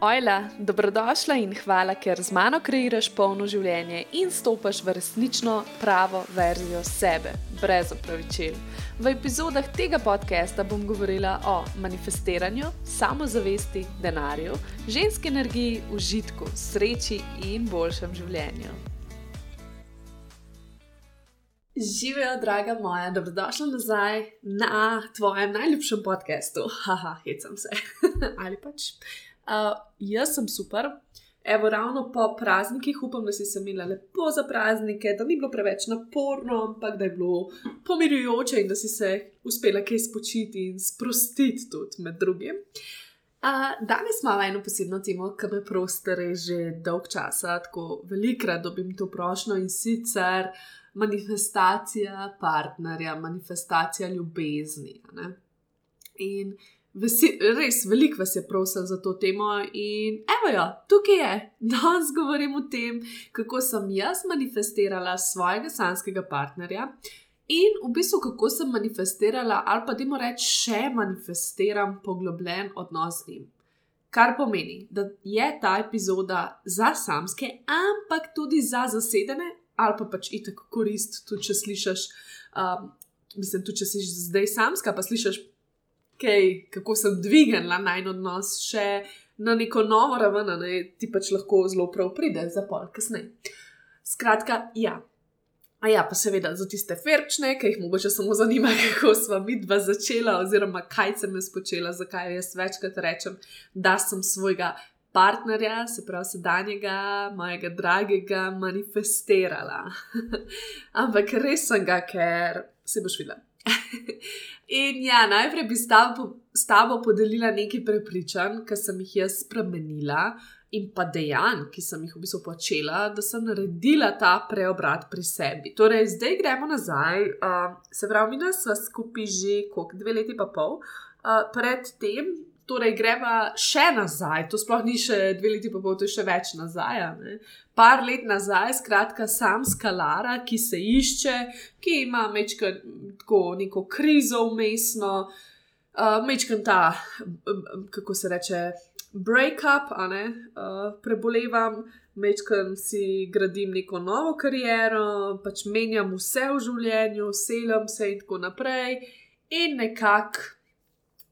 Ojla, dobrodošla in hvala, ker z mano kreiraš polno življenje in stopaš v resnično pravo verzijo sebe, brez opravičil. V epizodah tega podcasta bom govorila o manifestiranju, samozavesti, denarju, ženski energiji, užitku, sreči in boljšem življenju. Živijo, draga moja, dobrodošla nazaj na tvojem najljubšem podkastu. Haha, hecam se. Ali pač. Uh, jaz sem super. Evo, ravno po praznikih upam, da si se imela lepo za praznike, da ni bilo preveč naporno, ampak da je bilo pomirjujoče in da si se uspela kaj spočiti in sprostiti tudi med drugim. Uh, danes imamo eno posebno temo, ki me prostore že dolg časa, tako velikrat dobim to prošlo in sicer manifestacija partnerja, manifestacija ljubezni. In Vesi, res veliko vas je prosil za to temo, in evo jo, tukaj je. Danes govorim o tem, kako sem jaz manifestirala svojega sanskega partnerja in v bistvu kako sem manifestirala, ali pa temu reč, še manifestiram poglobljen odnos z njim. Kar pomeni, da je ta epizoda za samske, ampak tudi za zasedene, ali pa pač itak korist, tudi če slišiš, um, mislim, tudi če si zdaj samska, pa slišiš kaj, kako sem dvignila naj odnos še na neko novo raven, ne, ti pač lahko zelo prav pride za pol kasneje. Skratka, ja. A ja, pa seveda za tiste ferčne, ki jih mogoče samo zanima, kako smo mi dva začela, oziroma kaj sem jaz počela, zakaj jaz večkrat rečem, da sem svojega partnerja, se pravi sedanjega, mojega dragega, manifestirala. Ampak res sem ga, ker se boš videla. In ja, najprej bi s tabo podelila nekaj prepričanj, ki sem jih jaz spremenila, in pa dejanj, ki sem jih v bistvu počela, da sem naredila ta preobrat pri sebi. Torej, zdaj gremo nazaj. Uh, se pravi, mi smo skupaj že koliko, dve leti pa pol. Uh, Predtem Torej, greva še nazaj, to sploh ni še dve leti, pa bo to še več nazaj. Ne? Par let nazaj, skratka, sam skalara, ki se išče, ki ima mečka, tako neko krizo umestno, uh, mečka ta, kako se reče, break-up, uh, prebolevam, mečka si gradim neko novo kariero, pač menjam vse v življenju, selim se in tako naprej, in nekako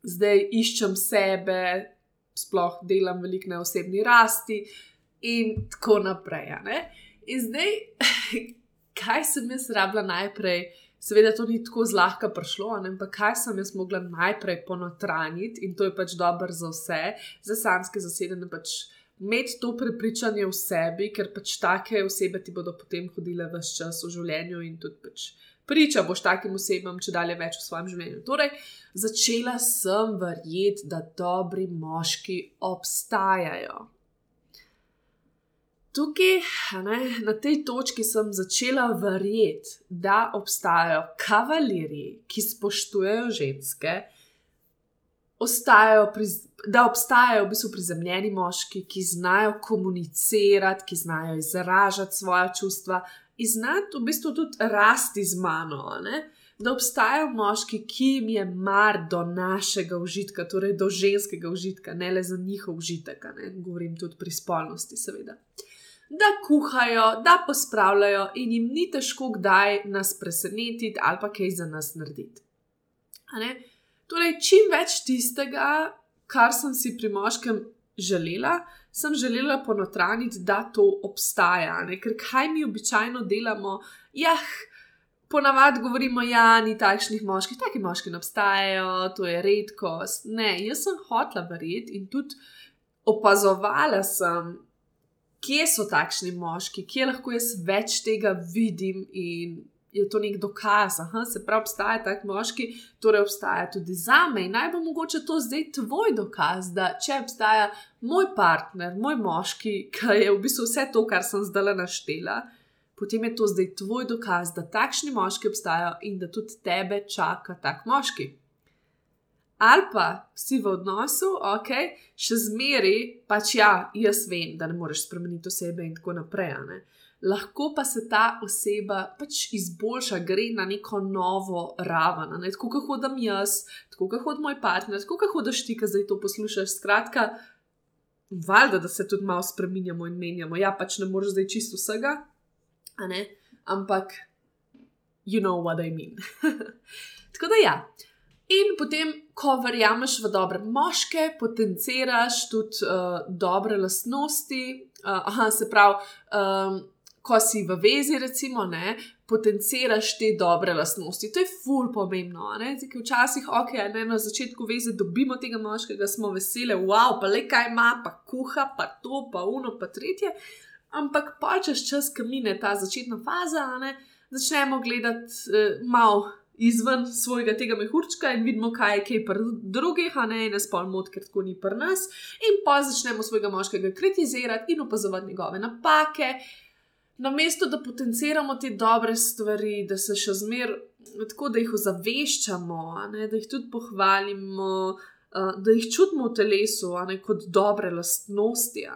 zdaj iščem sebe, sploh delam veliko na osebni rasti in tako naprej. In zdaj, kaj sem jaz rabila najprej? Seveda, to ni tako zlahka prišlo, ampak kaj sem jaz mogla najprej ponotraniti in to je pač dobro za vse, za samske zasedene. Pač Imeti to prepričanje v sebi, ker pač take osebe ti bodo potem hodile vse čas v življenju in tudi pač priča boš takim osebam, če dalje več v svojem življenju. Torej, začela sem verjeti, da dobri moški obstajajo. Tukaj, ne, na tej točki sem začela verjeti, da obstajajo kavalerji, ki spoštujejo ženske, pri, da obstajajo v bistvu prizemljeni moški, ki znajo komunicirati, ki znajo izražati svoje čustva, in znati v bistvu tudi rasti z mano. Ne? Da obstajajo moški, ki jim je mar do našega užitka, torej do ženskega užitka, ne le za njihov užitek, ne govorim tudi pri spolnosti, seveda. Da kuhajo, da pospravljajo in jim ni težko kdaj nas presenetiti ali pa kaj za nas narediti. Torej, čim več tistega, kar sem si pri moškem želela, sem želela ponotraniti, da to obstaja. Ne? Ker kaj mi običajno delamo? Jah, ponavadi govorimo, da ja, ni takšnih moških, taki moški ne obstajajo, to je redkost. Ne, jaz sem hotla verjeti in tudi opazovala sem. Kje so takšni moški, kje lahko jaz več tega vidim in je to nek dokaz, da se pravi, obstaja tak moški, torej obstaja tudi za me. In naj bo mogoče to zdaj tvoj dokaz, da če obstaja moj partner, moj moški, ki je v bistvu vse to, kar sem zdaj naštela, potem je to zdaj tvoj dokaz, da takšni moški obstajajo in da tudi tebe čaka tak moški. Ali pa si v odnosu, ok, še zmeri, pač ja, jaz vem, da ne moreš spremeniti osebe in tako naprej. Ne? Lahko pa se ta oseba pač izboljša, gre na neko novo raven. Ne? Tako kot hodim jaz, tako kot hodi moj partner, tako kot hodiš ti, ki zdaj to poslušaš. Skratka, valjda, da se tudi malo spremenjamo in menjamo. Ja, pač ne moreš zdaj čisto vsega, ampak you know what I mean. Tako da ja. In potem, ko verjameš v dobre moške, potenciraš tudi uh, dobre lastnosti. Uh, aha, se pravi, um, ko si v vezi, recimo, ne, potenciraš te dobre lastnosti. To je ful pomembno. Zdaj, včasih, ok, ne, na začetku veze dobimo tega moškega, smo veseli, wow, pa le kaj ima, pa kuha, pa to, pa uno, pa tretje. Ampak pa čez čas, ki mine ta začetna faza, ne, začnemo gledati uh, malo izven svojega tega mehurčka in vidimo, kaj je kaj pri drugih, a ne ena spol mod, ker tako ni pri nas. In pa začnemo svojega moškega kritizirati in opazovati njegove napake. Na mesto, da potenciramo te dobre stvari, da se še zmeraj tako, da jih ozaveščamo, ne, da jih tudi pohvalimo, uh, da jih čutimo v telesu, ne, kot dobre lastnosti.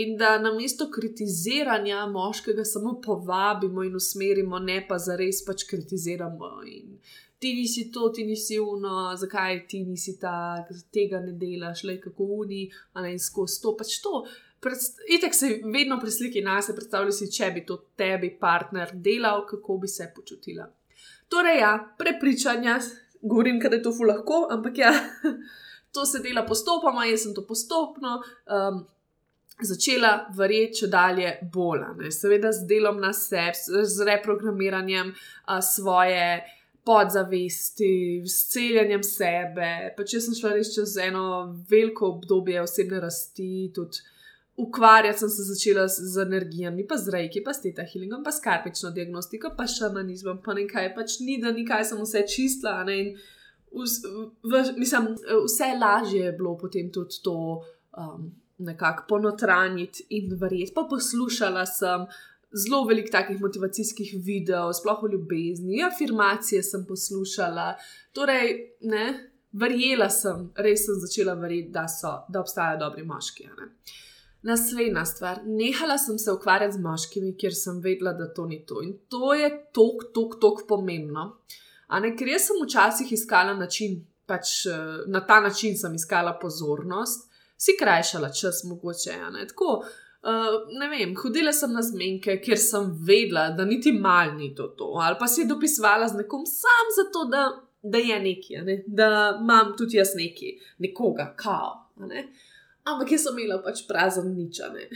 In da na mesto kritiziranja moškega samo povabimo in usmerimo, ne pa za res pač kritiziramo. In ti nisi to, ti nisi uno, zakaj ti nisi ta, tega ne delaš, le kako uni, a ne in skozi to pač to. Itek se vedno pri sliki nas predstavlja, si, če bi to tebi partner delal, kako bi se počutila. Torej, ja, prepričanja, govorim, da je to fu lahko, ampak ja, to se dela postopoma, jaz sem to postopno um, začela verjeti, če dalje bolj. Seveda z delom na sebi, z reprogramiranjem uh, svoje. Podzavesti, s celjanjem sebe. Pa če sem šla res čez eno veliko obdobje osebne rasti, tudi ukvarjati sem se začela z, z energijami, pa z rejki, pa s teta healingom, pa s karpično diagnostiko, pa šamanizmom, pa nekaj, pač ni da nikaj sem vse čistila. Ne, in vs, v, mislim, vse lažje je bilo potem tudi to um, nekako ponotraniti in verjeti. Pa poslušala sem zelo veliko takih motivacijskih videov, sploh o ljubezni, afirmacije sem poslušala. Torej, ne, verjela sem, res sem začela verjeti, da, so, da obstajajo dobri moški. Naslednja stvar, nehala sem se ukvarjati z moškimi, ker sem vedela, da to ni to. In to je tok, tok, tok pomembno. Uh, Ne, ker jaz sem včasih iskala način, pač eh, na ta način sem iskala pozornost, si krajšala čas, mogoče. Ne, Tako, uh, ne vem, hodila sem na zmenke, ker sem vedela, da niti mal ni to, to. ali pa si dopisovala z nekom sam zato, da, da je nekaj, ne? da imam tudi jaz nekaj, nekoga, kao. Ne? Ampak jaz sem imela pač prazen ničane.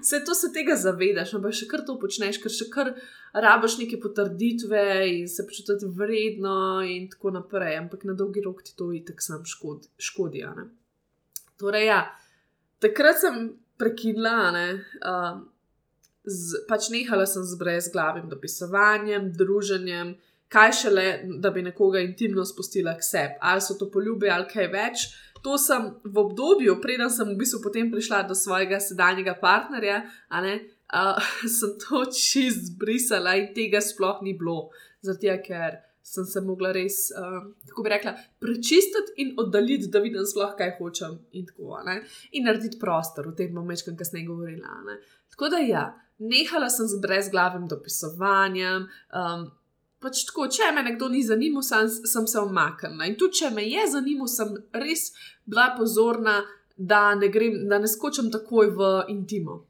Vse to se tega zavedaš, ampak še kar to počneš, ker še kar rabaš neke potrditve in se počutiš vredno, in tako naprej. Ampak na dolgi rok ti to itek sam škod, škodi. Torej, ja, takrat sem prekinila, ne, um, z, pač nehala sem z brezglavim dopisovanjem, druženjem, kaj šele, da bi nekoga intimno spustila k sebi, ali so to poljube ali kaj več to sem v obdobju, preden sem v bistvu potem prišla do svojega sedanjega partnerja, ne, uh, sem to čist zbrisala in tega sploh ni bilo. Zato, ker sem se mogla res, uh, kako bi rekla, prečistiti in oddaljiti, da vidim sploh, kaj hočem in tako naprej. In narediti prostor, o tem bom večkrat kasneje govorila. Ne. Tako da ja, nehala sem z brezglavim dopisovanjem. Um, pač tako, če me nekdo ni zanimal, sem, sem se omaknila. In tudi, če me je zanimal, sem res bila pozorna, da ne, grem, da ne skočim takoj v intimo.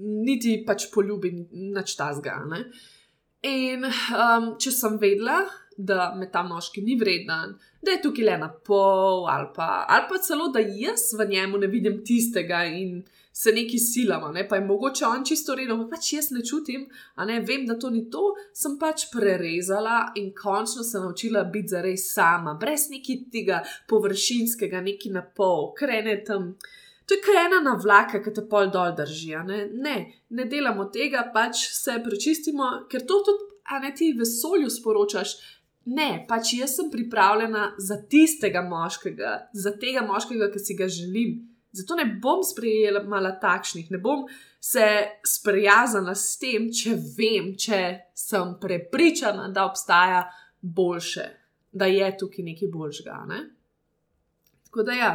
Niti pač poljubim, nič tazga. In um, če sem vedela, da me ta moški ni vreden, da je tukaj le na pol, ali pa, ali pa celo, da jaz v njemu ne vidim tistega in se neki silama, ne? pa je mogoče on čisto redo, pa pač jaz ne čutim, a ne vem, da to ni to, sem pač prerezala in končno se naučila biti za res sama, brez neki tega površinskega, neki na pol, krene tam. To je kaj ena na vlaka, ki te pol dol drži. Ne? ne, ne delamo tega, pač se prečistimo, ker to tudi, a ne ti vesolju sporočaš. Ne, pač jaz sem pripravljena za tistega moškega, za tega moškega, ki si ga želim, Zato ne bom sprejela takšnih, ne bom se sprijaznila s tem, če vem, če sem prepričana, da obstaja boljše, da je tukaj nekaj boljšega. Ne? Tako da ja,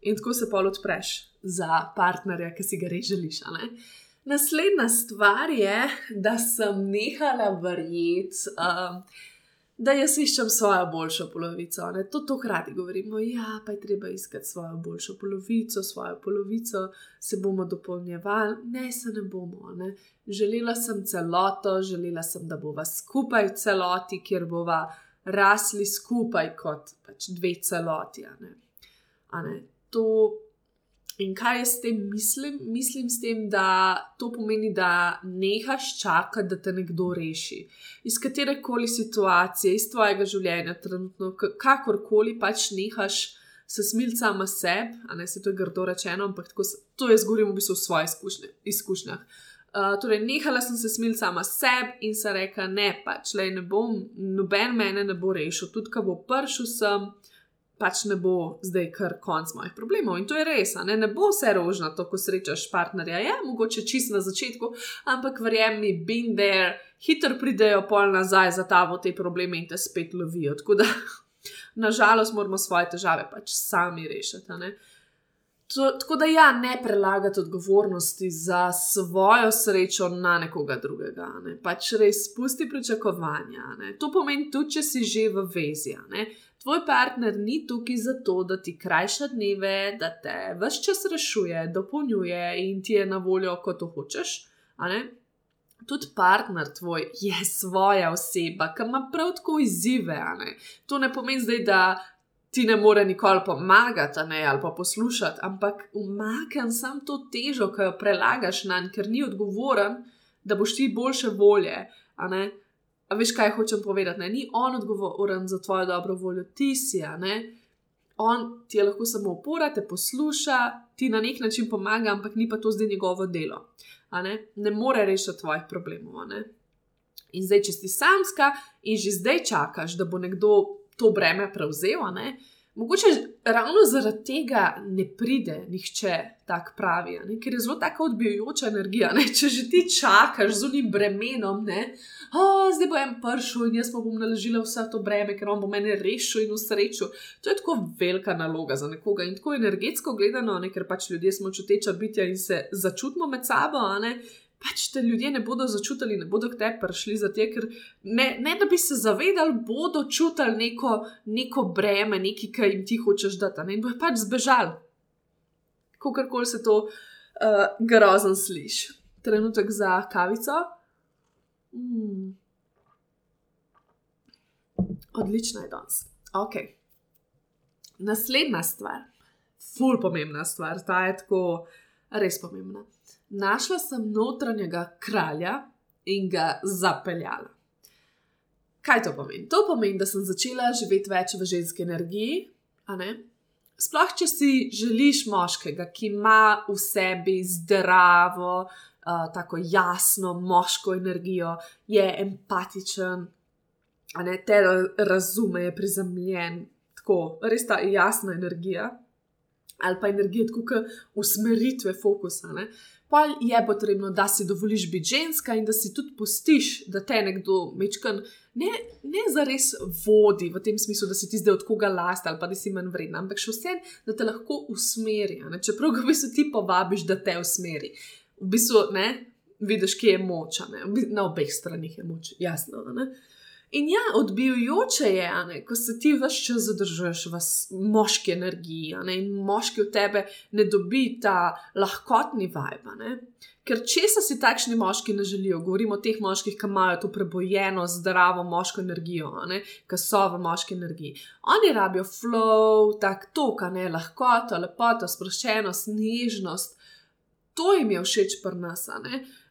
in tako se pol odpreš za partnerja, ki si ga res želiš. Naslednja stvar je, da sem nehala verjeti. Uh, da jaz iščem svojo boljšo polovico. Ne? To to hkrati govorimo, ja, pa je treba iskati svojo boljšo polovico, svojo polovico, se bomo dopolnjevali, ne se ne bomo. Ne? Želela sem celoto, želela sem, da bova skupaj v celoti, kjer bova rasli skupaj kot pač dve celoti. To In kaj jaz s tem mislim? Mislim s tem, da to pomeni, da nehaš čakati, da te nekdo reši. Iz katere koli situacije, iz tvojega življenja, trenutno, kakorkoli pač nehaš se smiliti sama sebi, a ne se to je grdo rečeno, ampak tako, to jaz govorim v bistvu o svojih izkušnjah. Uh, torej, nehala sem se smiliti sama sebi in se rekla, ne, pač le ne bom, noben mene ne bo rešil, tudi ko bo prišel sem pač ne bo zdaj kar konc mojih problemov. In to je res, ne, ne bo vse rožno, to, ko srečaš partnerja. Ja, mogoče čist na začetku, ampak verjemi, been there, hitro pridejo pol nazaj za ta v te probleme in te spet lovijo. Tako da, nažalost, moramo svoje težave pač sami rešiti. To, tako da, ja, ne prelagati odgovornosti za svojo srečo na nekoga drugega. Ne. Pač res spusti pričakovanja. Ne. To pomeni tudi, če si že v vezi. Tvoj partner ni tukaj zato, da ti krajša dneve, da te vse čas rešuje, dopolnjuje in ti je na voljo, kot to hočeš. Tudi partner tvoj je svoja oseba, ki ima prav tako izzive. Ne? To ne pomeni zdaj, da ti ne more nikoli pomagati ali pa poslušati, ampak umaknem sam to težo, ki jo prelagaš na njega, ker ni odgovoren, da boš ti boljše volje. A veš, kaj hočem povedati? Ne? Ni on odgovoren za tvojo dobro voljo, ti si. On ti je lahko samo opora, te posluša, ti na nek način pomaga, ampak ni pa to zdaj njegovo delo. Ne? ne more rešiti tvojih problemov. In zdaj, če si samska in že zdaj čakaš, da bo nekdo to breme prevzel, Mogoče ravno zaradi tega ne pride nihče tak pravi, ne? ker je zelo tako odbijajoča energija. Ne? Če že ti čakaš z unim bremenom, ne? Oh, zdaj bo en pršil in jaz pa bom naložila vse to breme, ker on bo meni rešil in usrečil. To je tako velika naloga za nekoga in tako energetsko gledano, ne? ker pač ljudje smo čuteča bitja in se začutimo med sabo, pač te ljudje ne bodo začutili, ne bodo k tebi prišli za te, ker ne, ne da bi se zavedali, bodo čutili neko, neko breme, nekaj, kar jim ti hočeš dati, ne? in bojo pač zbežali. Kakorkoli se to uh, grozno sliši. Trenutek za kavico. Mm. Odlična je danes. Ok. Naslednja stvar, ful pomembna stvar, ta je tako res pomembna našla sem notranjega kralja in ga zapeljala. Kaj to pomeni? To pomeni, da sem začela živeti več v ženski energiji. Sploh, če si želiš moškega, ki ima v sebi zdravo, uh, tako jasno moško energijo, je empatičen, te razume, je prizemljen, tako res ta jasna energija. Ali pa energija, kot usmeritve, fokusa. Ne? Pa je potrebno, da si dovoliš biti ženska in da si tudi pustiš, da te nekdo mečkan. Ne, ne za res vodi v tem smislu, da si ti zdaj od koga last ali pa da si manj vredna, ampak še vse, da te lahko usmeri. Čeprav ga v bistvu ti povabiš, da te usmeri. V bistvu ne, vidiš, kje je moč, na obeh stranih je moč, jasno. Ne? In ja, odbijajoče je, ne, ko se ti vse čas zadržuješ v moški energiji ne, in moški v tebe ne dobi ta lahkotni vibe. Ker česa si takšni moški ne želijo? Govorimo o teh moških, ki imajo to prebojeno, zdravo moško energijo, ki so v moški energiji. Oni rabijo flow, tako tok, ne lahkoto, lepoto, sproščenost, nežnost. To jim je všeč pri nas.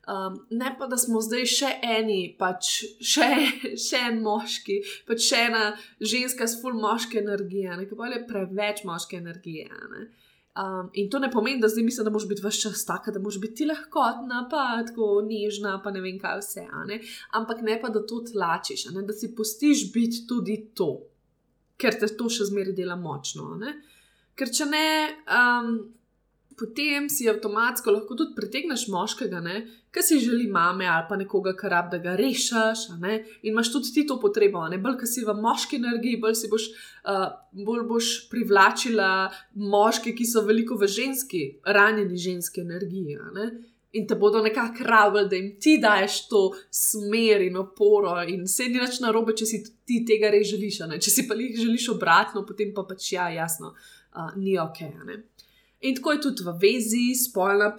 Um, ne pa, da smo zdaj še eni, pač še, še en moški, pač še ena ženska s full moške energije, nekaj pa je preveč moške energije. Um, in to ne pomeni, da zdaj mislim, da moraš biti vse čas taka, da moraš biti lahkotna, pa tako nežna, pa ne vem kaj vse. Ne? Ampak ne pa, da to tlačiš, ne? da si pustiš biti tudi to, ker te to še zmeraj dela močno. Ne? Ker če ne. Um, potem si avtomatsko lahko tudi pritegneš moškega, ki si želi mame ali pa nekoga, kar rab, da ga rešiš. In imaš tudi ti to potrebo, ne bolj, ki si v moški energiji, bolj si boš, uh, bolj boš privlačila moške, ki so veliko v ženski, ranjeni ženski energiji. in te bodo nekako rabili, da jim ti daješ to smer in oporo. In se ni več na robe, če si ti tega res želiš. Če si pa jih želiš obratno, potem pa pač ja, jasno, uh, ni ok. Ne? In tako je tudi v vezi, spolna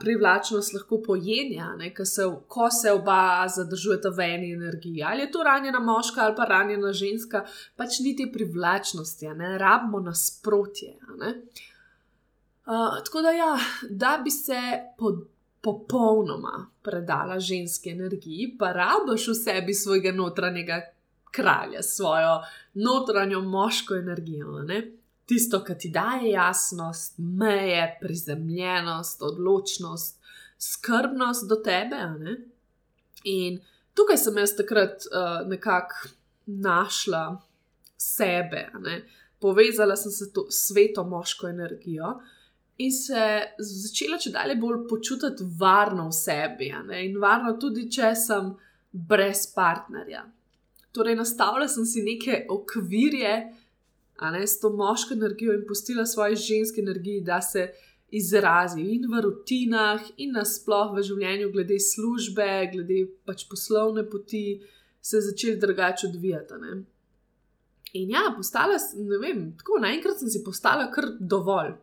privlačnost lahko pojenja, se, ko se oba zadržujeta v eni energiji. Ali je to ranjena moška ali pa ranjena ženska, pač ni te privlačnosti, ne rabimo nasprotje. Uh, tako da, ja, da bi se pod popolnoma predala ženski energiji, pa rabiš v sebi svojega notranjega kralja, svojo notranjo moško energijo. Ne? Tisto, kar ti daje jasnost, meje, prizemljenost, odločnost, skrbnost do tebe. In tukaj sem jaz takrat uh, nekako našla sebe, povezala sem se s sveto moško energijo in se začela če dalje bolj počutiti varno v sebi. In varno tudi, če sem brez partnerja. Torej, nastavila sem si neke okvirje, a ne s to moško energijo in pustila svoje ženske energije, da se izrazi in v rutinah, in nasplošno v življenju, glede službe, glede pač poslovne poti, se začeli drugače odvijati. Ne? In ja, postala, ne vem, tako naenkrat sem si postala kar dovolj.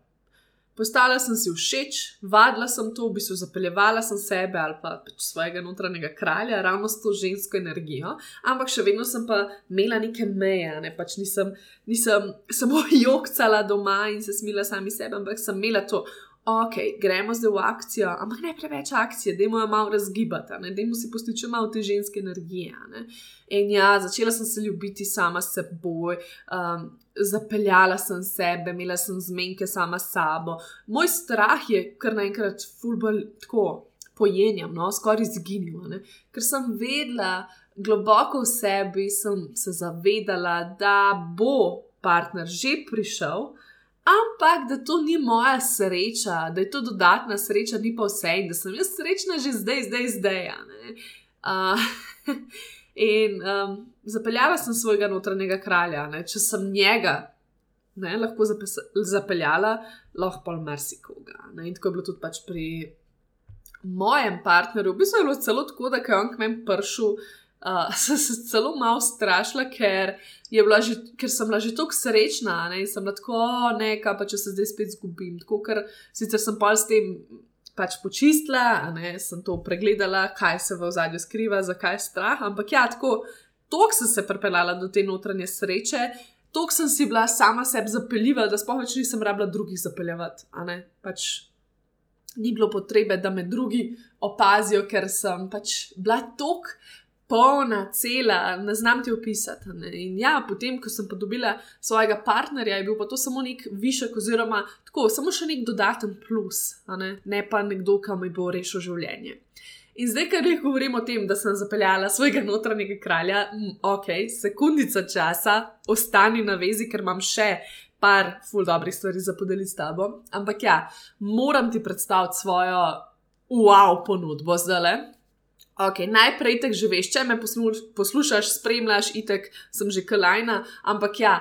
Postala sem si všeč, vadila sem to, v bistvu zapeljevala sem sebe ali pa pač svojega notranjega kralja, ravno s to žensko energijo, ampak še vedno sem pa imela neke meje, ne pač nisem, nisem samo jokcala doma in se smila sami sebe, ampak sem imela to, ok, gremo zdaj v akcijo, ampak ne preveč akcije, da jo malo razgibati, da jim si postiče malo te ženske energije. Ne? In ja, začela sem se ljubiti sama s seboj, um, zapeljala sem sebe, imela sem zmenke sama s sabo. Moj strah je kar naenkrat fulbol tako pojenjam, no, skoraj izginil, ne? ker sem vedela. Globoko v sebi sem se zavedala, da bo partner že prišel, ampak da to ni moja sreča, da je to dodatna sreča, ni pa vse in da sem jaz srečna že zdaj, zdaj, zdaj. Uh, in um, zapeljala sem svojega notranjega kralja, ne? če sem njega. Ne, lahko zapeljala, lahko pa marsikoga. In tako je bilo tudi pač pri mojem partnerju. V bistvu je bilo celo tako, da je on k meni prišel, uh, sem se celo malo strašila, ker, že, ker sem bila že tako srečna ne? in sem lahko nekaj, pa če se zdaj spet zgubim. Tako, ker sicer sem pa s tem pač počistila, ne? sem to pregledala, kaj se v zadju skriva, zakaj je strah. Ampak ja, tako, tako sem se pripeljala do te notranje sreče. Tok sem si bila sama sebi zapeljiva, da sploh več nisem rabila drugih zapeljati. Pač ni bilo potrebe, da me drugi opazijo, ker sem pač bila tok polna, cela, ne znam ti opisati. Ne? In ja, potem, ko sem pa dobila svojega partnerja, je bil pa to samo nek višek, oziroma tako, samo še nek dodaten plus, ne? ne pa nekdo, ki mi bo rešil življenje. In zdaj, ker jih govorim o tem, da sem zapeljala svojega notranjega kralja, ok, sekundica časa, ostani na vezi, ker imam še par ful dobrih stvari za podeliti s tabo. Ampak ja, moram ti predstaviti svojo wow ponudbo zdaj. Ok, najprej te že veš, če me poslušaš, spremljaš, itek sem že kalajna, ampak ja.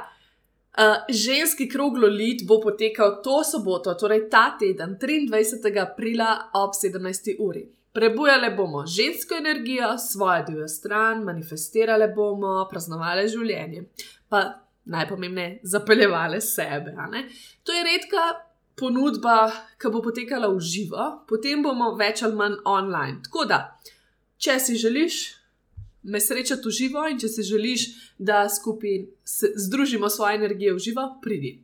Uh, ženski kroglo lid bo potekal to soboto, torej ta teden, 23. aprila ob 17. uri. Prebujali bomo žensko energijo, svojo divjo stran, manifestirali bomo, praznovali življenje, pa najpomembneje, zapeljevali sebe. To je redka ponudba, ki bo potekala v živo, potem bomo več ali manj online. Tako da, če si želiš me srečati v živo in če si želiš, da skupaj združimo svoje energije v živo, pridi.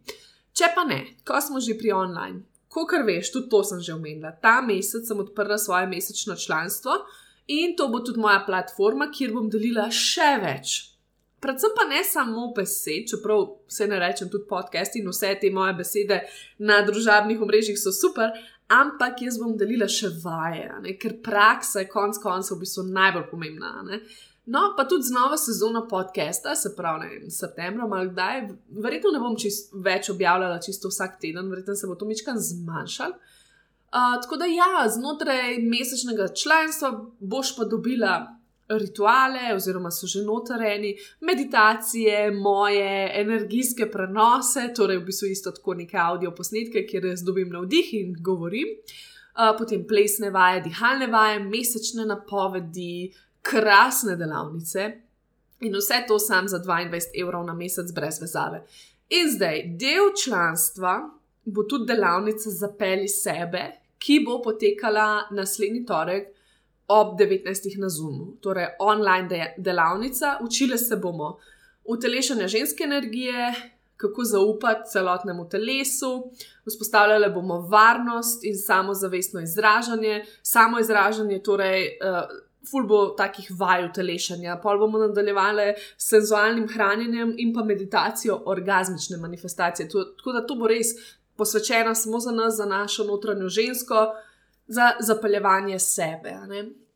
Če pa ne, ko smo že pri online, kot veš, tudi to sem že omenila, ta mesec sem odprla svoje mesečno članstvo in to bo tudi moja platforma, kjer bom delila še več. Predvsem pa ne samo besed, čeprav vse ne rečem, tudi podcast in vse te moje besede na družabnih omrežjih so super, ampak jaz bom delila še vaje, ker praksa je konec koncev v bistvu najbolj pomembna. Ne? No, pa tudi z novo sezono podcasta, se pravi, ne vem, septembra, ali kdaj, verjetno ne bom čist, več objavljala čisto vsak teden, verjetno se bo to mičkan zmanjšal. Uh, tako da, ja, znotraj mesečnega članstva boš pa dobila rituale, oziroma so že notareni, meditacije, moje energijske prenose, torej v bistvu isto tako neke audio posnetke, kjer jaz dobim navdih in govorim. uh, potem plesne vaje, dihalne vaje, mesečne napovedi, krasne delavnice in vse to sam za 22 evrov na mesec brez vezave. In zdaj, del članstva bo tudi delavnica Zapeli sebe, ki bo potekala naslednji torek ob 19. na Zoomu, torej online de delavnica. Učili se bomo utelešanja ženske energije, kako zaupati celotnemu telesu, vzpostavljali bomo varnost in samozavestno izražanje, samo izražanje, torej. Uh, ful bo takih vaj utelešanja, pol bomo nadaljevali s senzualnim hranjenjem in pa meditacijo orgasmične manifestacije. Tako da to bo res posvečeno samo za nas, za našo notranjo žensko, za zapeljevanje sebe.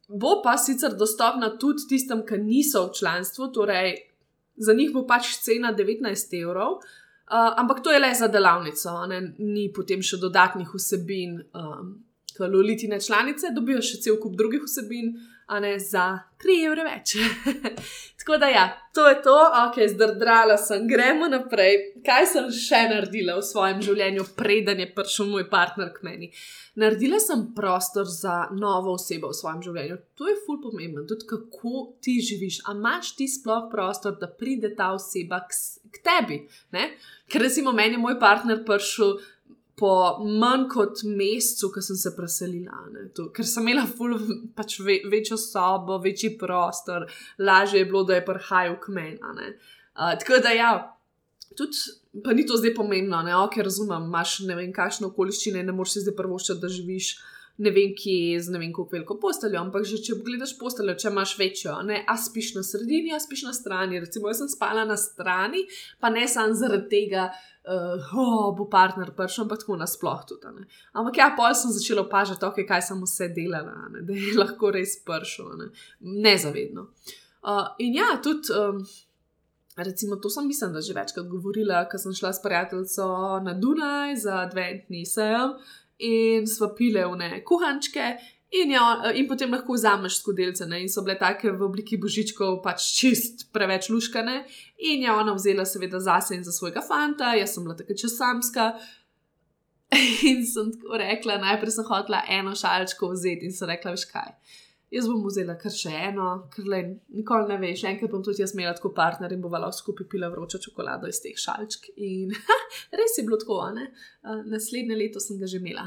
Bo pa sicer dostopna tudi tistem, ki niso v članstvu, torej za njih bo pač cena 19 evrov. Uh, ampak to je le za delavnico, ne? ni potem še dodatnih vsebin, um, lolitine članice, dobijo še cel kup drugih vsebin, a ne za 3 evre več. Tako da, ja, to je to, ok, zdrdrala sem, gremo naprej. Kaj sem še naredila v svojem življenju, preden je prišel moj partner k meni? Naredila sem prostor za novo osebo v svojem življenju. To je ful pomembno, tudi kako ti živiš. A imaš ti sploh prostor, da pride ta oseba k, k tebi? Ne? Ker recimo meni je moj partner prišel po manj kot mesecu, ko sem se preselila, to, ker sem imela ful, pač ve, večjo sobo, večji prostor, lažje je bilo, da je prihajal k meni. Uh, tako da ja. Tudi, pa ni to zdaj pomembno, ne, ok, razumem, imaš ne vem, kakšno okoliščine, ne moreš si zdaj prvo še, da živiš ne vem, kje z ne vem, kako veliko posteljo, ampak že če pogledaš posteljo, če imaš večjo, ne, a spiš na sredini, a spiš na strani. Recimo, jaz sem spala na strani, pa ne samo zaradi tega, uh, oh, bo partner prišel, ampak tako nasploh tudi. Ne. Ampak ja, pol sem začela opažati, okay, kaj sem vse delala, ne, da je lahko res prišel, ne. nezavedno. Uh, in ja, tudi. Um, Recimo, to sem mislim, da že večkrat govorila, ko sem šla s prijateljico na Dunaj za adventni sejem in smo pile v ne kuhančke, in, jo, in potem lahko vzameš skodelce. Ne? In so bile take v obliki božičkov, pač čist preveč luškane. In je ona vzela, seveda, zase in za svojega fanta, jaz sem bila tako česamska. In sem tako rekla, najprej sem hotela eno šalčko vzeti in sem rekla, veš kaj jaz bom vzela kar še eno, ker le nikoli ne veš, enkrat bom tudi jaz imela tako partner in bovala skupaj pila vročo čokolado iz teh šalčk. In res je bilo tako, ne? Naslednje leto sem ga že imela,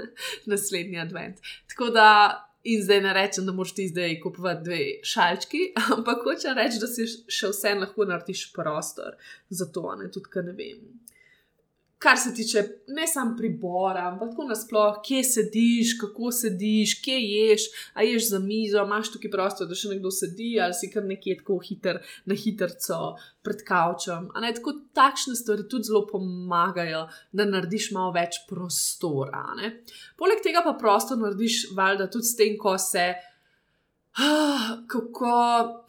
naslednji advent. Tako da. In zdaj ne rečem, da moraš ti zdaj kupovati dve šalčki, ampak hoče reči, da si še vseeno lahko narediš prostor za to, ne tudi, ker ne vem kar se tiče ne samo pribora, ampak tako nasplošno, kje sediš, kako sediš, kje ješ, a ješ za mizo, imaš tukaj prostor, da še nekdo sedi, ali si kar nekje tako hiter, na hitro pred kavčem. Ne, tako takšne stvari tudi zelo pomagajo, da narediš malo več prostora. Ne. Poleg tega pa prostor narediš, valjda, tudi s tem, ko se. Ah, kako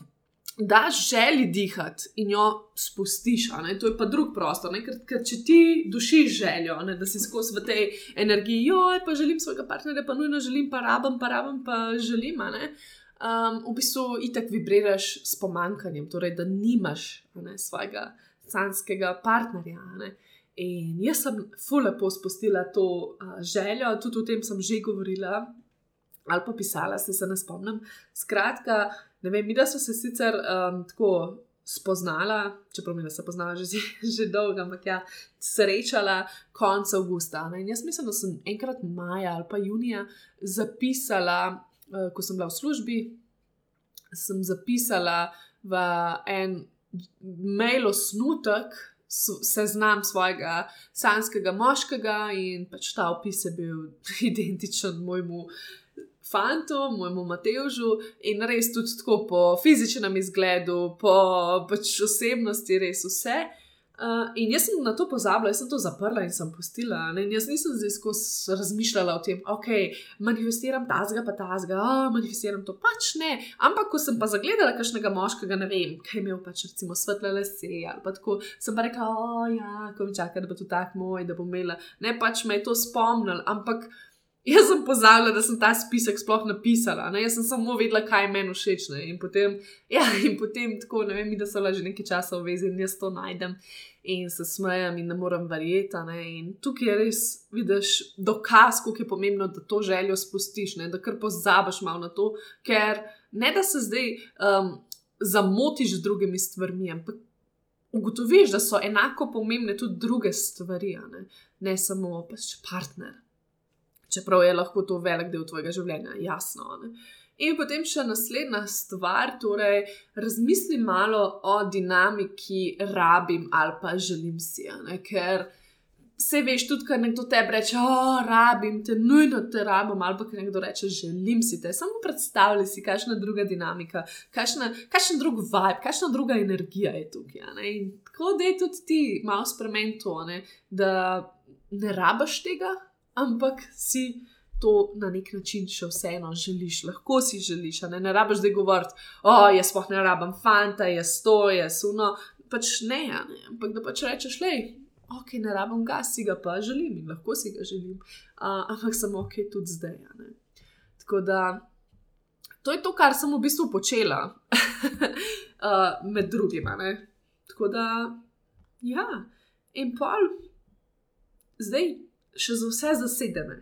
daš želji dihati in jo spustiš, to je pa drug prostor. Ker, ker če ti dušiš željo, ne, da si skozi v tej energiji, joj, pa želim svojega partnerja, pa nujno želim, pa rabim, pa rabim, pa želim. Um, v bistvu itak vibriraš s pomankanjem, torej da nimaš ne, svojega sanskega partnerja. Ne. In jaz sem fulepo spustila to uh, željo, tudi o tem sem že govorila ali pa pisala, se, se ne spomnim. Skratka, Ne vem, mi da smo se sicer um, tako spoznala, čeprav mi da se poznala že, že dolgo, ampak ja, srečala konec avgusta. Ne? In jaz mislim, da sem enkrat maja ali pa junija zapisala, uh, ko sem bila v službi, sem zapisala v en mail osnutek. Seznam svojega sanskega moškega, in pač ta opis je bil identičen mojemu uh, fantu, mojemu Matežu in res tudi tako po fizičnem izgledu, po pač osebnosti, res vse. Uh, in jaz sem na to pozabila, jaz sem to zaprla in sem postila. In jaz nisem zdaj skozi razmišljala o tem, ok, manifestiram tazga, pa tazga, oh, manifestiram to pač ne. Ampak, ko sem pa zagledala kakšnega moškega, ne vem, kaj imel pač recimo svetle lase ali pa tako, sem pa rekla, oh, ja, ko mi čaka, da bo to tak moj, da bom imela. Ne pač me je to spomnil, ampak Jaz sem pozabila, da sem ta spisek sploh napisala, ne? jaz sem samo vedela, kaj meni všeč. In potem, ja, in potem tako, ne vem, da so že nekaj časa v vezi in jaz to najdem in se smejem in ne morem verjeti. Ne? In tukaj je res, vidiš, dokaz, kako je pomembno, da to željo spustiš, ne? da kar pozabiš malo na to, ker ne da se zdaj um, zamotiš z drugimi stvarmi, ampak ugotoviš, da so enako pomembne tudi druge stvari, ne, ne samo pač partner čeprav je lahko to velik del tvojega življenja, jasno. Ne? In potem še naslednja stvar, torej razmisli malo o dinamiki rabim ali pa želim si. Ne? Ker se veš, tudi kar nekdo te reče, o, rabim te, nujno te rabim, ali pa nekdo reče, želim si te. Samo predstavljaj si, kakšna druga dinamika, kakšen drug vibe, kakšna druga energija je tukaj. Ne? In tako da je tudi ti malo spremenil to, ne? da ne rabaš tega ampak si to na nek način še vseeno želiš, lahko si želiš, ne, ne rabiš zdaj govoriti, o, jaz pa ne rabim fanta, jaz to, jaz uno, pač ne, ne, ampak da pač rečeš, le. Ok, ne rabim ga, si ga pa želim in lahko si ga želim, uh, ampak samo ok, tudi zdaj. Tako da to je to, kar sem v bistvu počela, uh, med drugim. Tako da, ja, in pol, zdaj še za vse zasedene.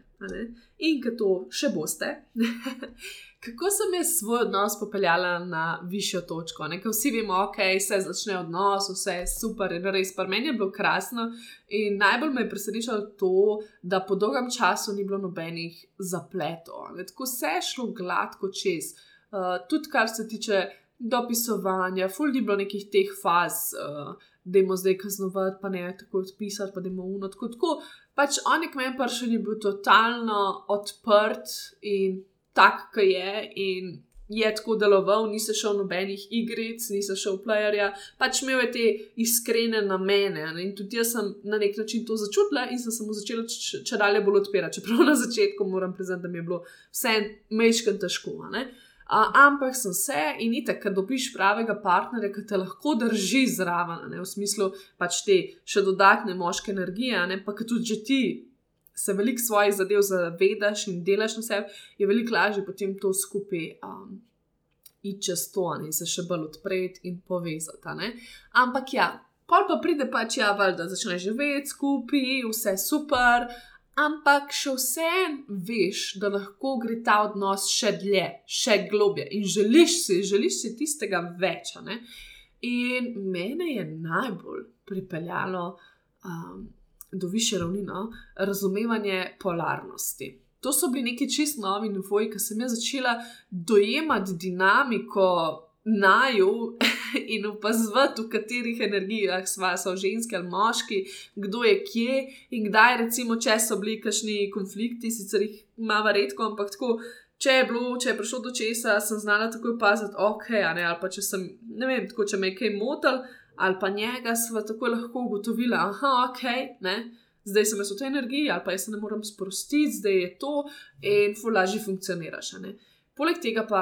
In ki to še boste, kako sem jaz svoj odnos popeljala na višjo točko. Ker vsi vemo, ok, se začne odnos, vse je super in res, pa meni je bilo krasno. In najbolj me je presenečalo to, da po dolgem času ni bilo nobenih zapletov. Tako se je šlo gladko čez. Uh, tudi kar se tiče dopisovanja, ful ni bilo nekih teh faz. Uh, Da jim zdaj kaznovati, pa ne tako odpisati, pa da jim uno tako. tako pač on je k meni prišel in je bil totalno odprt in tak, ki je. In je tako deloval, ni se šel nobenih igric, ni se šel playerja, pač imel je te iskrene namene. Ne? In tudi jaz sem na nek način to začutila in sem se mu začela če dalje bolj odpirati. Čeprav na začetku moram priznati, da mi je bilo vse mečkaj težko. Ne? Uh, ampak sem se in itek, ker dobiš pravega partnerja, ki te lahko drži zraven, ne, v smislu pač te še dodatne moške energije, ne, pa tudi če ti se veliko svojih zadev zavedaš in delaš na sebi, je veliko lažje potem to skupaj um, iti čez to in se še bolj odpreti in povezati. Ne. Ampak ja, pol pa pride pač ja, da začneš živeti skupaj, vse super ampak še vseeno veš, da lahko gre ta odnos še dlje, še globje in želiš si, želiš si tistega več. In mene je najbolj pripeljalo um, do više ravni no? razumevanje polarnosti. To so bili neki čist novi nivoji, ki sem jaz začela dojemati dinamiko naju in opazovati, v katerih energijah smo, so ženske ali moški, kdo je kje in kdaj, recimo, če so bili kakšni konflikti, sicer jih ima redko, ampak tako. Če je, bilo, če je prišlo do česa, sem znala tako opaziti, ok, ne, ali pa če sem, ne vem, tako če me je kaj motil, ali pa njega, sva tako lahko ugotovila, aha, ok, ne, zdaj sem jaz v tej energiji, ali pa jaz se ne morem sprostiti, zdaj je to in fulaži funkcioniraš. Poleg tega pa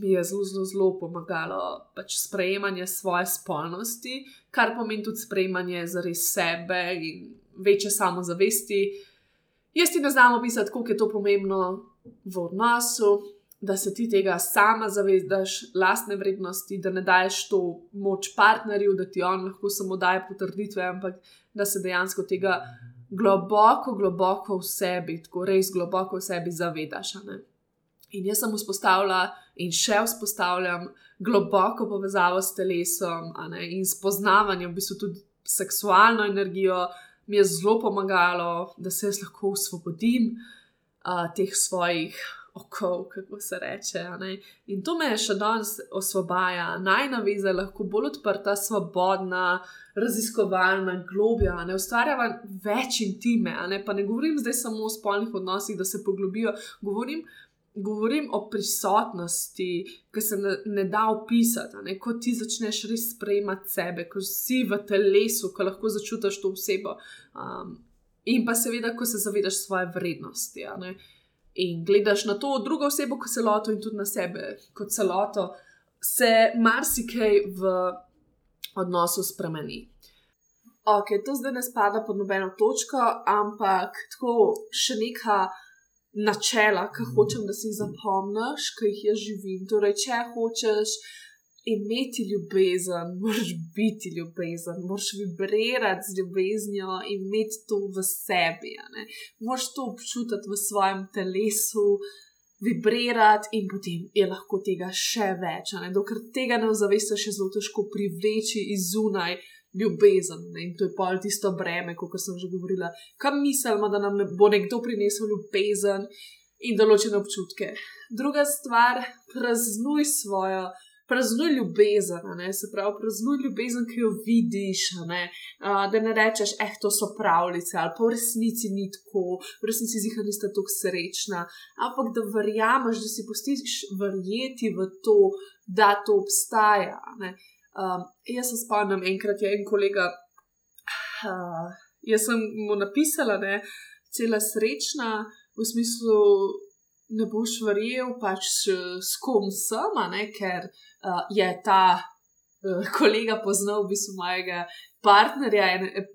mi je zelo, zelo, zelo pomagalo pač sprejemanje svoje spolnosti, kar pomeni tudi sprejemanje za res sebe in večje samozavesti. Jaz ti ne znam opisati, koliko je to pomembno v odnosu, da se ti tega sama zavedaš, lastne vrednosti, da ne daješ to moč partnerju, da ti on lahko samo daje potrditve, ampak da se dejansko tega globoko, globoko v sebi, tako res globoko v sebi zavedaš. In jaz sem vzpostavila in še vzpostavljam globoko povezavo s telesom ne, in spoznavanjem, v bistvu tudi seksualno energijo, mi je zelo pomagalo, da se jaz lahko osvobodim uh, teh svojih okov, kako se reče. In to me še danes osvobaja, najnaviza je lahko bolj odprta, svobodna. Raziskovalna, globja, ne ustvarjava več intime, ne? pa ne govorim zdaj samo o spolnih odnosih, da se poglobijo, govorim govorim o prisotnosti, ki se ne, ne da opisati. Ne? Ko ti začneš res sprejemati sebe, ko si v telesu, ko lahko začutiš to osebo. Um, in pa seveda, ko se zavedaš svoje vrednosti. In gledaš na to drugo osebo kot celoto, in tudi na sebe kot celoto, se marsikaj v odnosu spremeni. Ok, to zdaj ne spada pod nobeno točko, ampak tako še nekaj načela, ki hočem, da si jih zapomniš, ki jih jaz živim. Torej, če hočeš imeti ljubezen, moraš biti ljubezen, moraš vibrirati z ljubeznijo in imeti to v sebi. Moraš to občutiti v svojem telesu. Vibrirati in potem je lahko tega še več. Dokler tega ne ozavestiš, je zelo težko privleči izunaj ljubezen. Ne? In to je pa tisto breme, kot sem že govorila. Kam mislimo, da nam bo nekdo prinesel ljubezen in določene občutke. Druga stvar, praznuj svojo. Praznuj ljubezen, ne? se pravi, praznuj ljubezen, ki jo vidiš. Ne? Uh, da ne rečeš, eh, to so pravljice, ali pa v resnici ni tako, v resnici zika nista tako srečna, ampak da verjameš, da si postiš verjeti v to, da to obstaja. Ne? Um, jaz se spomnim, enkrat je en kolega, uh, jaz sem mu napisala, da je cela srečna, v smislu, ne boš verjel, pač s kom sem, ker uh, je ta uh, kolega poznal v bistvu mojega partnerja,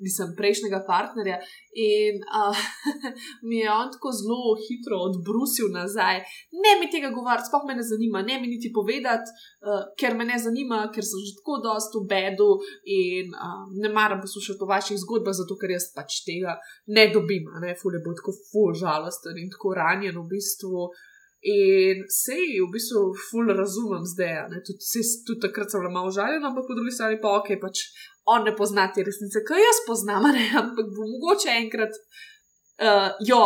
nisem prejšnjega partnerja. In uh, mi je on tako zelo hitro odbrusil nazaj. Ne mi tega govoriti, sploh me ne zanima, ne mi niti povedati, uh, ker me ne zanima, ker sem že tako dosto v bedu in uh, ne maram poslušati o vaših zgodbah, zato ker jaz pač tega ne dobim. Ne, fulje bo tako ful žalosten in tako ranjen v bistvu. In sej, v bistvu, ful razumem zdaj. Tudi, tudi takrat sem bila malo žaljena, ampak po drugi strani pa ok, pač on ne pozna te resnice, ki jaz poznam, ne? ampak bo mogoče enkrat uh, jo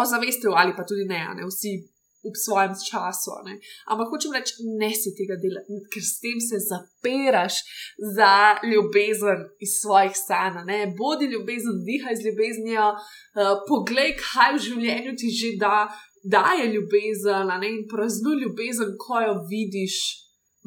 ozavestil ali pa tudi ne, ne vsi v svojem času. Ne? Ampak hočem reči, ne si tega delati, ker s tem se zapiraš za ljubezen iz svojih sanj. Bodi ljubezen, dihaj z ljubeznijo, uh, poglej, kaj v življenju ti že da. Daje ljubezen, ne, in praznuj ljubezen, ko jo vidiš,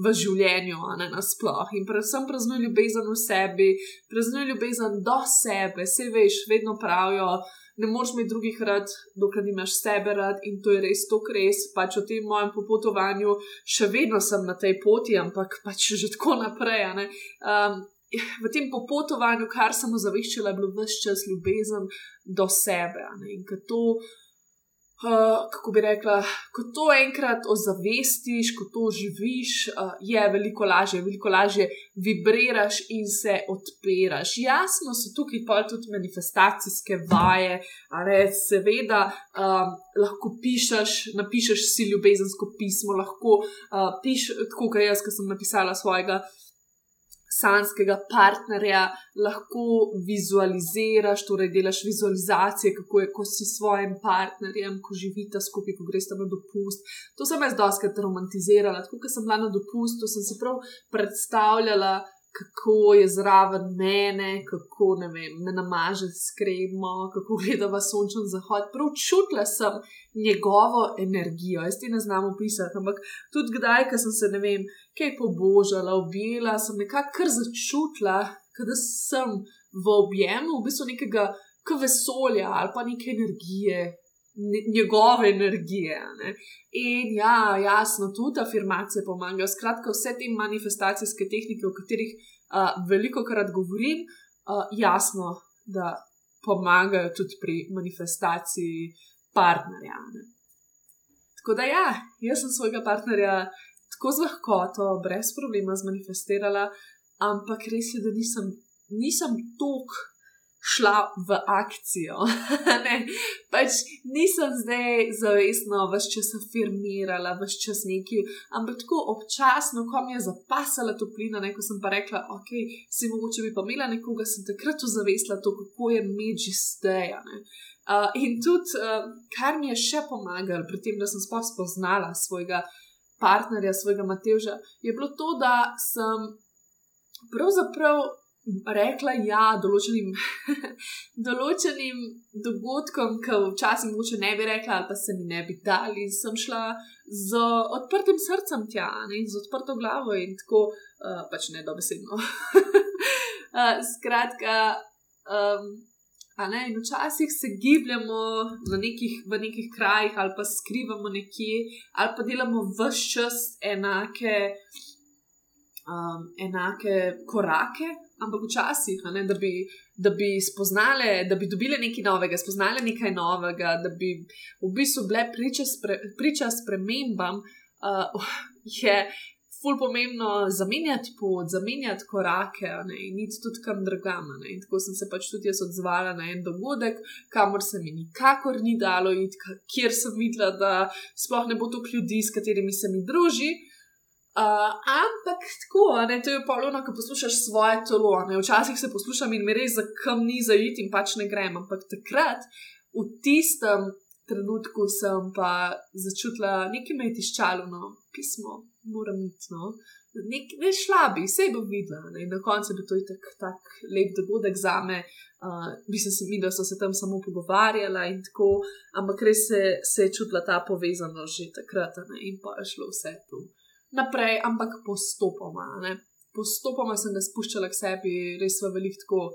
v življenju, a ne nasplošno. In predvsem praznuj ljubezen v sebi, praznuj ljubezen do sebe, se veš, vedno pravijo. Ne moreš imeti drugih rad, dokler nimaš sebe rad, in to je res to, kar res. Pač v tem mojem popotovanju še vedno sem na tej poti, ampak pač že tako naprej. Um, v tem popotovanju, kar sem ozaveščala, je bilo vse čas ljubezen do sebe. In ker to kako bi rekla, ko to enkrat ozavestiš, ko to živiš, uh, je veliko lažje, veliko lažje vibriraš in se odpiraš. Jasno so tukaj pa tudi manifestacijske vaje, ali seveda um, lahko pišeš, napišeš si ljubezensko pismo, lahko uh, pišeš, tako kot jaz, ki sem napisala svojega sanskega partnerja, lahko vizualiziraš, torej delaš vizualizacije, kako je, ko si s svojim partnerjem, ko živite skupaj, ko greš na dopust. To sem jaz doskrat romantizirala. Tako, ko sem bila na dopustu, sem si prav predstavljala kako je zraven mene, kako vem, me namaže s kremo, kako gleda v sončen zahod. Prav čutila sem njegovo energijo, jaz ti ne znam opisati, ampak tudi kdaj, ko sem se ne vem, kaj pobožala, objela, sem nekako začutila, da sem v objemu, v bistvu nekega vesolja ali pa neke energije, njegove energije. Ne? In ja, jasno, tudi afirmacije pomagajo. Skratka, vse te manifestacijske tehnike, o katerih uh, veliko krat govorim, uh, jasno, da pomagajo tudi pri manifestaciji partnerja. Ne? Tako da ja, jaz sem svojega partnerja tako z lahkoto, brez problema zmanifestirala, ampak res je, da nisem, nisem toliko šla v akcijo. pač nisem zdaj zavestno vse čas afirmirala, vse čas neki, ampak tako občasno, ko mi je zapasala toplina, neko sem pa rekla, ok, si mogoče bi pa imela nekoga, sem takrat zavestla to, kako je meči zdaj. Uh, in tudi, uh, kar mi je še pomagalo pri tem, da sem sploh spoznala svojega partnerja, svojega Mateža, je bilo to, da sem pravzaprav rekla ja določenim, določenim dogodkom, ki včasih mogoče ne bi rekla, ali pa se mi ne bi dali. Sem šla z odprtim srcem tja, ne, z odprto glavo in tako, uh, pač ne dobesedno. uh, skratka. Um, Ne, in včasih se gibljemo nekih, v nekih krajih, ali pa skrivamo nekje, ali pa delamo vse čas enake, um, enake korake, ampak včasih, ne, da, bi, da bi spoznali, da bi dobili nekaj novega, spoznali nekaj novega, da bi v bistvu bile priča, spre, priča spremembam, uh, je ful pomembno zamenjati pot, zamenjati korake ne, in iti tudi kam drugam. In tako sem se pač tudi jaz odzvala na en dogodek, kamor se mi nikakor ni dalo iti, kjer sem videla, da sploh ne bo toliko ljudi, s katerimi se mi druži. Uh, ampak tako, ne, to je pa ono, ko poslušaš svoje telo. Ne, včasih se poslušam in mi res za kam ni zaiti in pač ne grem. Ampak takrat, v tistem trenutku, sem pa začutila nekaj me je tiščalo, no, pismo, moram iti. No. Nek, ne šla bi, vse bo videla. Ne. Na koncu bi to je tak, tak lep dogodek za me. Uh, mislim, si videla, da so se tam samo pogovarjala in tako, ampak res se, se je čutila ta povezanost že takrat ne, in pa je šlo vse tu naprej, ampak postopoma. Ne. Postopoma sem ga spuščala k sebi, res v velik tako.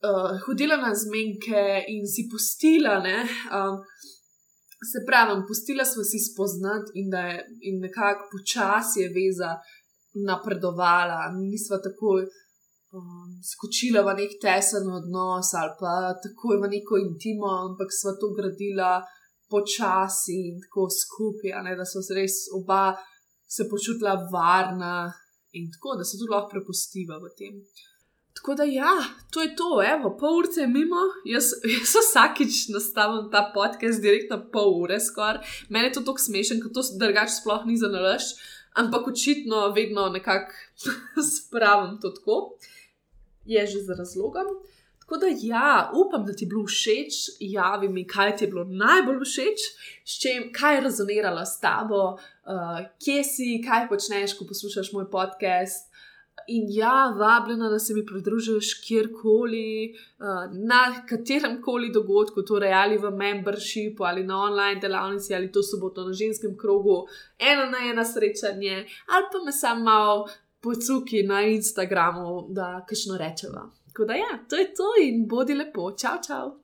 Uh, hodila na zmenke in si pustila, ne, um, se pravi, pustila smo si spoznati in je in nekako počasi je veza napredovala, nisva tako um, skočila v nek tesen odnos ali pa tako v neko intimo, ampak sva to gradila počasi in tako skupaj, da so se res oba se počutila varna in tako, da se tudi lahko prepustiva v tem. Tako da, ja, to je to, evo, pol ure je mimo, jaz, jaz vsakič nastavim ta podcast direktno pol ure, skoraj. Mene je to tako smešen, ker to drugače sploh ni za nalaž, ampak očitno vedno nekako spravim to tako, je že za razlogom. Tako da, ja, upam, da ti je bilo všeč, javi mi, kaj ti je bilo najbolj všeč, čem, kaj je rezoniralo s tabo, uh, kje si, kaj počneš, ko poslušaš moj podcast. In ja, vabljena, da se mi pridružiš kjerkoli, uh, na katerem koli dogodku, torej ali v membershipu, ali na online delavnici, ali to soboto na ženskem krogu, eno na eno srečanje, ali pa me samo malo pocuki na Instagramu, da kajšno rečeva. Tako da, ja, to je to in bodi lepo, čau, čau.